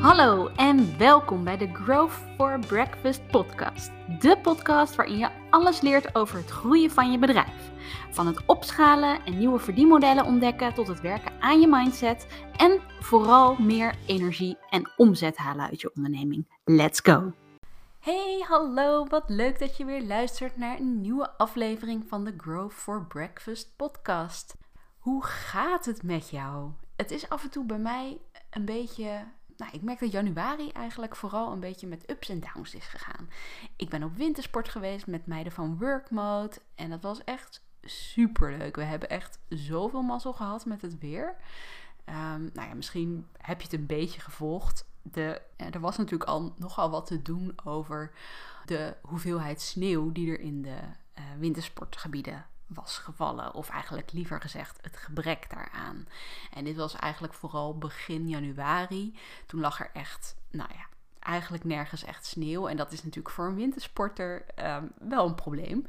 Hallo en welkom bij de Growth for Breakfast podcast. De podcast waarin je alles leert over het groeien van je bedrijf. Van het opschalen en nieuwe verdienmodellen ontdekken tot het werken aan je mindset en vooral meer energie en omzet halen uit je onderneming. Let's go! Hey, hallo, wat leuk dat je weer luistert naar een nieuwe aflevering van de Growth for Breakfast podcast. Hoe gaat het met jou? Het is af en toe bij mij een beetje nou, ik merk dat januari eigenlijk vooral een beetje met ups en downs is gegaan. Ik ben op wintersport geweest met meiden van Workmode. En dat was echt super leuk. We hebben echt zoveel mazzel gehad met het weer. Um, nou ja, misschien heb je het een beetje gevolgd. De, er was natuurlijk al nogal wat te doen over de hoeveelheid sneeuw die er in de uh, wintersportgebieden was gevallen. Of eigenlijk liever gezegd het gebrek daaraan. En dit was eigenlijk vooral begin januari. Toen lag er echt, nou ja, eigenlijk nergens echt sneeuw. En dat is natuurlijk voor een wintersporter ehm, wel een probleem.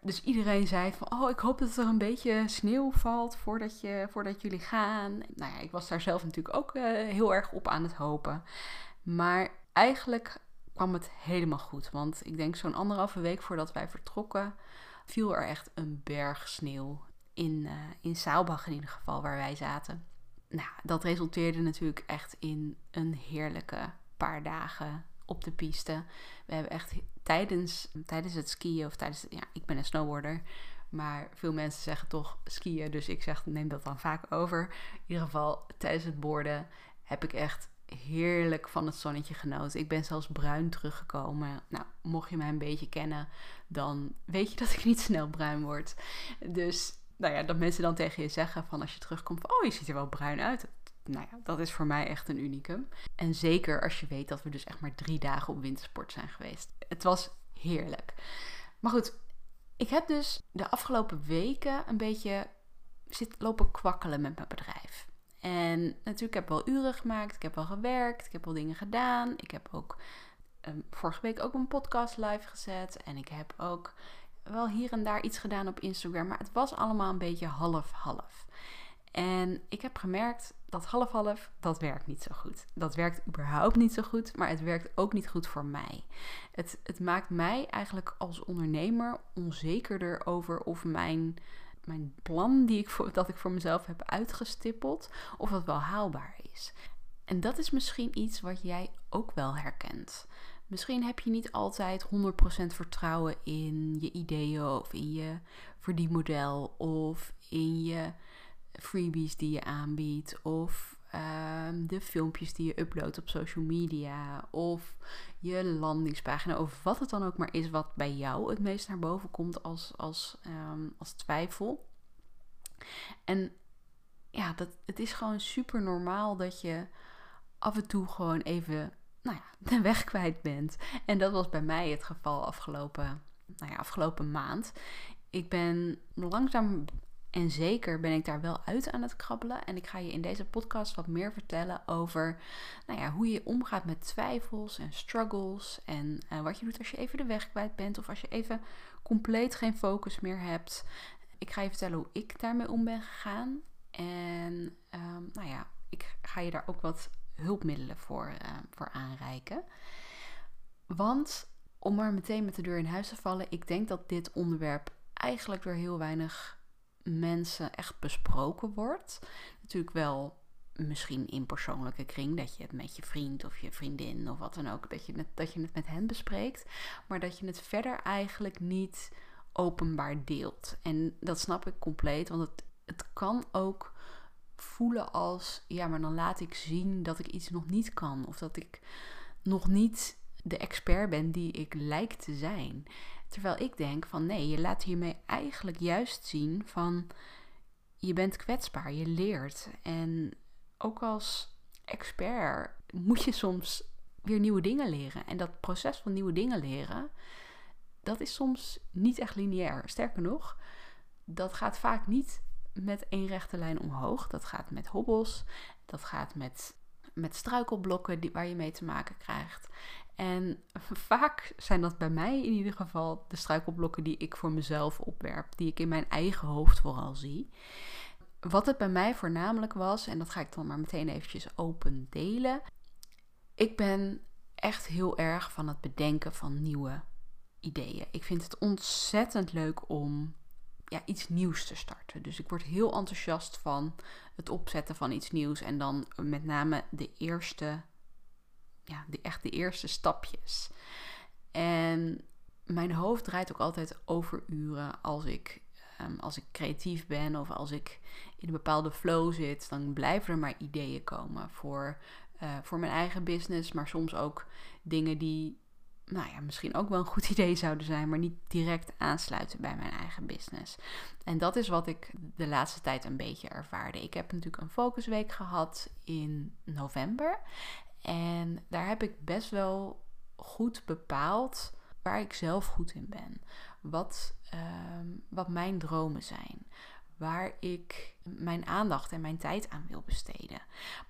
Dus iedereen zei van, oh, ik hoop dat er een beetje sneeuw valt voordat, je, voordat jullie gaan. Nou ja, ik was daar zelf natuurlijk ook uh, heel erg op aan het hopen. Maar eigenlijk kwam het helemaal goed. Want ik denk zo'n anderhalve week voordat wij vertrokken, viel er echt een berg sneeuw in, uh, in Saalbach in ieder geval, waar wij zaten. Nou, dat resulteerde natuurlijk echt in een heerlijke paar dagen op de piste. We hebben echt tijdens, tijdens het skiën of tijdens... Ja, ik ben een snowboarder, maar veel mensen zeggen toch skiën. Dus ik zeg, neem dat dan vaak over. In ieder geval, tijdens het borden heb ik echt heerlijk van het zonnetje genoten. Ik ben zelfs bruin teruggekomen. Nou, mocht je mij een beetje kennen, dan weet je dat ik niet snel bruin word. Dus, nou ja, dat mensen dan tegen je zeggen van als je terugkomt van, oh, je ziet er wel bruin uit. Nou ja, dat is voor mij echt een unicum. En zeker als je weet dat we dus echt maar drie dagen op wintersport zijn geweest. Het was heerlijk. Maar goed, ik heb dus de afgelopen weken een beetje zit lopen kwakkelen met mijn bedrijf. En natuurlijk heb ik wel uren gemaakt, ik heb wel gewerkt, ik heb wel dingen gedaan. Ik heb ook um, vorige week ook een podcast live gezet. En ik heb ook wel hier en daar iets gedaan op Instagram. Maar het was allemaal een beetje half-half. En ik heb gemerkt dat half-half, dat werkt niet zo goed. Dat werkt überhaupt niet zo goed, maar het werkt ook niet goed voor mij. Het, het maakt mij eigenlijk als ondernemer onzekerder over of mijn mijn plan die ik voor, dat ik voor mezelf heb uitgestippeld, of dat wel haalbaar is. En dat is misschien iets wat jij ook wel herkent. Misschien heb je niet altijd 100% vertrouwen in je ideeën of in je verdienmodel of in je freebies die je aanbiedt of Ehm, de filmpjes die je uploadt op social media of je landingspagina of wat het dan ook maar is wat bij jou het meest naar boven komt als, als, um, als twijfel. En ja, dat, het is gewoon super normaal dat je af en toe gewoon even nou ja, de weg kwijt bent. En dat was bij mij het geval afgelopen, nou ja, afgelopen maand. Ik ben langzaam en zeker ben ik daar wel uit aan het krabbelen. En ik ga je in deze podcast wat meer vertellen over nou ja, hoe je omgaat met twijfels en struggles. En uh, wat je doet als je even de weg kwijt bent of als je even compleet geen focus meer hebt. Ik ga je vertellen hoe ik daarmee om ben gegaan. En um, nou ja, ik ga je daar ook wat hulpmiddelen voor, uh, voor aanreiken. Want om maar meteen met de deur in huis te vallen, ik denk dat dit onderwerp eigenlijk door heel weinig mensen echt besproken wordt. Natuurlijk wel misschien in persoonlijke kring, dat je het met je vriend of je vriendin of wat dan ook, dat je het, dat je het met hen bespreekt, maar dat je het verder eigenlijk niet openbaar deelt. En dat snap ik compleet, want het, het kan ook voelen als, ja, maar dan laat ik zien dat ik iets nog niet kan of dat ik nog niet de expert ben die ik lijk te zijn. Terwijl ik denk van nee, je laat hiermee eigenlijk juist zien van je bent kwetsbaar, je leert. En ook als expert moet je soms weer nieuwe dingen leren. En dat proces van nieuwe dingen leren, dat is soms niet echt lineair. Sterker nog, dat gaat vaak niet met één rechte lijn omhoog. Dat gaat met hobbels, dat gaat met, met struikelblokken die, waar je mee te maken krijgt. En vaak zijn dat bij mij in ieder geval de struikelblokken die ik voor mezelf opwerp, die ik in mijn eigen hoofd vooral zie. wat het bij mij voornamelijk was, en dat ga ik dan maar meteen eventjes open delen. Ik ben echt heel erg van het bedenken van nieuwe ideeën. Ik vind het ontzettend leuk om ja, iets nieuws te starten. Dus ik word heel enthousiast van het opzetten van iets nieuws en dan met name de eerste, ja, de, echt de eerste stapjes. En mijn hoofd draait ook altijd over uren als ik, um, als ik creatief ben of als ik in een bepaalde flow zit. Dan blijven er maar ideeën komen voor, uh, voor mijn eigen business, maar soms ook dingen die nou ja, misschien ook wel een goed idee zouden zijn, maar niet direct aansluiten bij mijn eigen business. En dat is wat ik de laatste tijd een beetje ervaarde. Ik heb natuurlijk een focusweek gehad in november. En daar heb ik best wel goed bepaald waar ik zelf goed in ben. Wat, ehm, wat mijn dromen zijn. Waar ik mijn aandacht en mijn tijd aan wil besteden.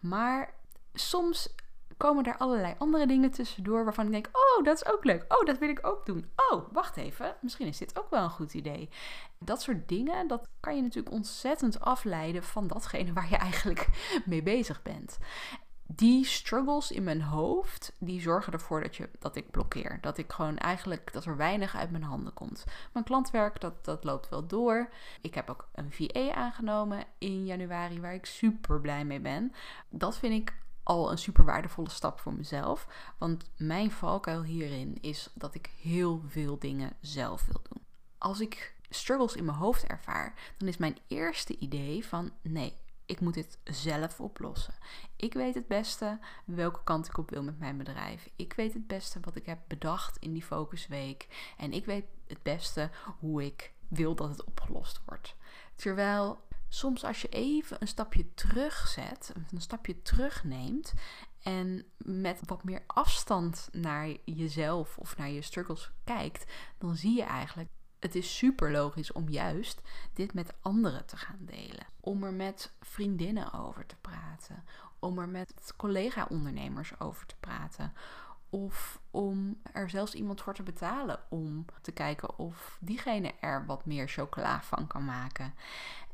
Maar soms komen er allerlei andere dingen tussendoor waarvan ik denk: oh, dat is ook leuk. Oh, dat wil ik ook doen. Oh, wacht even. Misschien is dit ook wel een goed idee. Dat soort dingen, dat kan je natuurlijk ontzettend afleiden van datgene waar je eigenlijk mee bezig bent. Die struggles in mijn hoofd, die zorgen ervoor dat, je, dat ik blokkeer. Dat ik gewoon eigenlijk, dat er weinig uit mijn handen komt. Mijn klantwerk, dat, dat loopt wel door. Ik heb ook een VA aangenomen in januari, waar ik super blij mee ben. Dat vind ik al een super waardevolle stap voor mezelf. Want mijn valkuil hierin is dat ik heel veel dingen zelf wil doen. Als ik struggles in mijn hoofd ervaar, dan is mijn eerste idee van nee, ik moet dit zelf oplossen. Ik weet het beste welke kant ik op wil met mijn bedrijf. Ik weet het beste wat ik heb bedacht in die focusweek. En ik weet het beste hoe ik wil dat het opgelost wordt. Terwijl soms als je even een stapje terugzet, een stapje terugneemt en met wat meer afstand naar jezelf of naar je struggles kijkt, dan zie je eigenlijk het is super logisch om juist dit met anderen te gaan delen. Om er met vriendinnen over te praten. Om er met collega-ondernemers over te praten. Of om er zelfs iemand voor te betalen om te kijken of diegene er wat meer chocola van kan maken.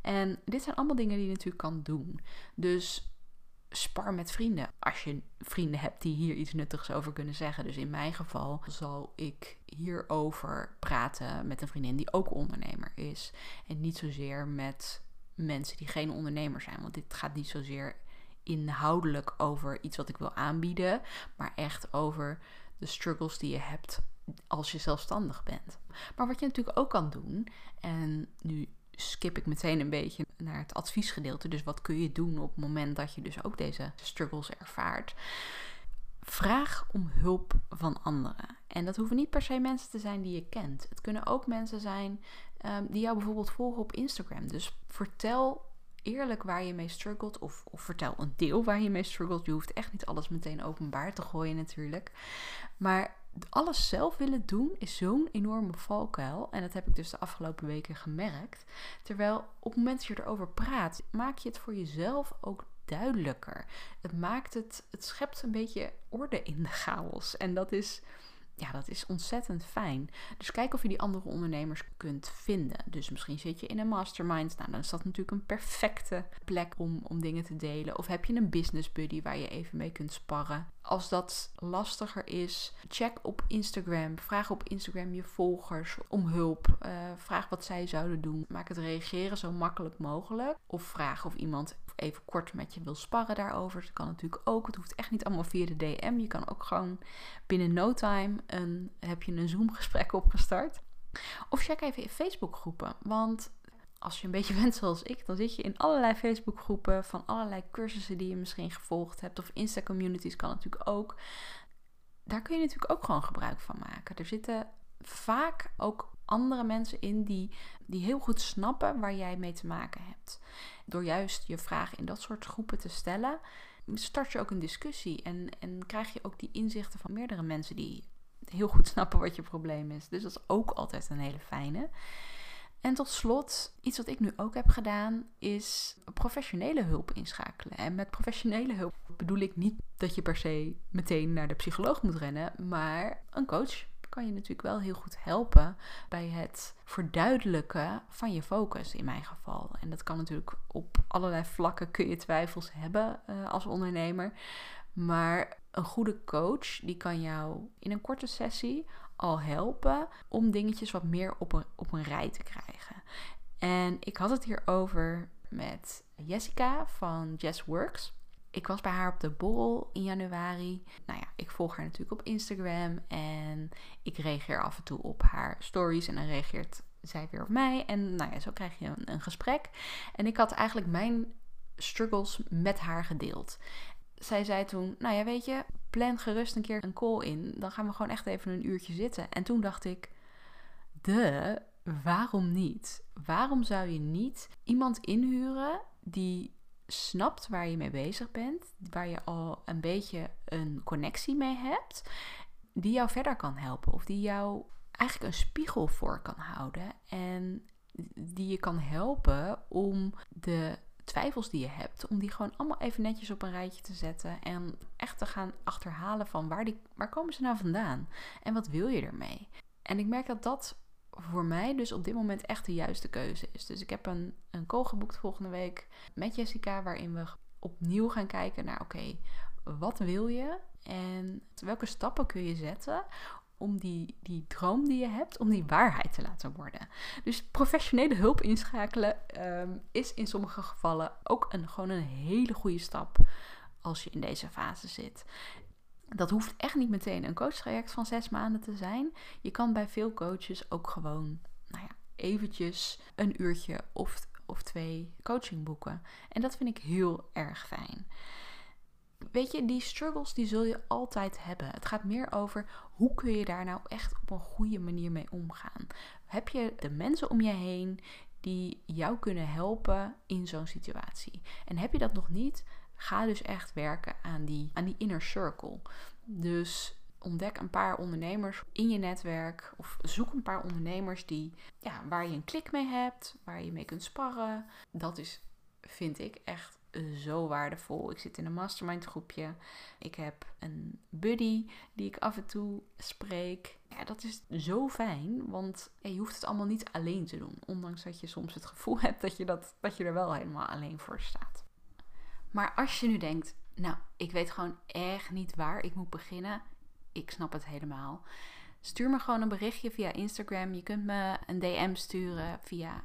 En dit zijn allemaal dingen die je natuurlijk kan doen. Dus spar met vrienden. Als je vrienden hebt die hier iets nuttigs over kunnen zeggen. Dus in mijn geval zal ik hierover praten met een vriendin die ook ondernemer is. En niet zozeer met mensen die geen ondernemer zijn. Want dit gaat niet zozeer inhoudelijk over iets wat ik wil aanbieden. Maar echt over de struggles die je hebt als je zelfstandig bent. Maar wat je natuurlijk ook kan doen. En nu skip ik meteen een beetje naar het adviesgedeelte. Dus wat kun je doen op het moment dat je dus ook deze struggles ervaart? Vraag om hulp van anderen. En dat hoeven niet per se mensen te zijn die je kent. Het kunnen ook mensen zijn um, die jou bijvoorbeeld volgen op Instagram. Dus vertel eerlijk waar je mee struggelt. Of, of, vertel een deel waar je mee struggelt. Je hoeft echt niet alles meteen openbaar te gooien natuurlijk. Maar alles zelf willen doen is zo'n enorme valkuil. En dat heb ik dus de afgelopen weken gemerkt. Terwijl op het moment dat je erover praat, maak je het voor jezelf ook duidelijker. Het maakt het, het schept een beetje orde in de chaos. En dat is ja, dat is ontzettend fijn. Dus kijk of je die andere ondernemers kunt vinden. Dus misschien zit je in een mastermind. Nou, dan is dat natuurlijk een perfecte plek om, om dingen te delen. Of heb je een business buddy waar je even mee kunt sparren. Als dat lastiger is, check op Instagram. Vraag op Instagram je volgers om hulp. Uh, vraag wat zij zouden doen. Maak het reageren zo makkelijk mogelijk. Of vraag of iemand even kort met je wil sparren daarover. Dat kan natuurlijk ook. Het hoeft echt niet allemaal via de DM. Je kan ook gewoon binnen no time een, heb je een Zoom gesprek opgestart. Of check even in Facebook groepen. Want als je een beetje bent zoals ik, dan zit je in allerlei Facebook groepen van allerlei cursussen die je misschien gevolgd hebt. Of Insta communities kan natuurlijk ook. Daar kun je natuurlijk ook gewoon gebruik van maken. Er zitten vaak ook andere mensen in die, die heel goed snappen waar jij mee te maken hebt. Door juist je vragen in dat soort groepen te stellen, start je ook een discussie en, en krijg je ook die inzichten van meerdere mensen die heel goed snappen wat je probleem is. Dus dat is ook altijd een hele fijne. En tot slot, iets wat ik nu ook heb gedaan, is professionele hulp inschakelen. En met professionele hulp bedoel ik niet dat je per se meteen naar de psycholoog moet rennen, maar een coach kan je natuurlijk wel heel goed helpen bij het verduidelijken van je focus in mijn geval. En dat kan natuurlijk op allerlei vlakken kun je twijfels hebben uh, als ondernemer. Maar een goede coach die kan jou in een korte sessie al helpen om dingetjes wat meer op een, op een rij te krijgen. En ik had het hierover met Jessica van Jess Works. Ik was bij haar op de borrel in januari. Nou ja, ik volg haar natuurlijk op Instagram en ik reageer af en toe op haar stories en dan reageert zij weer op mij. En nou ja, zo krijg je een, een gesprek. En ik had eigenlijk mijn struggles met haar gedeeld. Zij zei toen, nou ja, weet je, plan gerust een keer een call in. Dan gaan we gewoon echt even een uurtje zitten. En toen dacht ik, de, waarom niet? Waarom zou je niet iemand inhuren die snapt waar je mee bezig bent, waar je al een beetje een connectie mee hebt, die jou verder kan helpen of die jou eigenlijk een spiegel voor kan houden en die je kan helpen om de twijfels die je hebt, om die gewoon allemaal even netjes op een rijtje te zetten en echt te gaan achterhalen van waar, die, waar komen ze nou vandaan en wat wil je ermee. En ik merk dat dat voor mij dus op dit moment echt de juiste keuze is. Dus ik heb een, een call geboekt volgende week met Jessica, waarin we opnieuw gaan kijken naar: oké, wat wil je en welke stappen kun je zetten om die, die droom die je hebt, om die waarheid te laten worden. Dus professionele hulp inschakelen ehm, is in sommige gevallen ook een, gewoon een hele goede stap als je in deze fase zit. Dat hoeft echt niet meteen een coachtraject van zes maanden te zijn. Je kan bij veel coaches ook gewoon, nou ja, eventjes een uurtje of, of twee coaching boeken. En dat vind ik heel erg fijn. Weet je, die struggles die zul je altijd hebben. Het gaat meer over hoe kun je daar nou echt op een goede manier mee omgaan. Heb je de mensen om je heen die jou kunnen helpen in zo'n situatie? En heb je dat nog niet? Ga dus echt werken aan die, aan die inner circle. Dus ontdek een paar ondernemers in je netwerk. Of zoek een paar ondernemers die, ja, waar je een klik mee hebt, waar je mee kunt sparren. Dat is, vind ik, echt zo waardevol. Ik zit in een mastermind groepje. Ik heb een buddy die ik af en toe spreek. Ja, dat is zo fijn, want je hoeft het allemaal niet alleen te doen. Ondanks dat je soms het gevoel hebt dat je, dat, dat je er wel helemaal alleen voor staat. Maar als je nu denkt, nou, ik weet gewoon echt niet waar ik moet beginnen. Ik snap het helemaal. Stuur me gewoon een berichtje via Instagram. Je kunt me een DM sturen via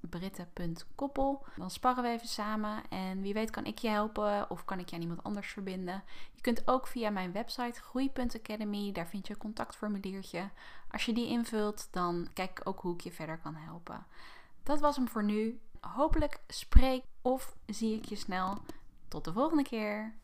britte.koppel. Dan sparren we even samen en wie weet kan ik je helpen of kan ik je aan iemand anders verbinden. Je kunt ook via mijn website groei.academy, daar vind je een contactformuliertje. Als je die invult, dan kijk ik ook hoe ik je verder kan helpen. Dat was hem voor nu. Hopelijk spreek of zie ik je snel. Tot de volgende keer.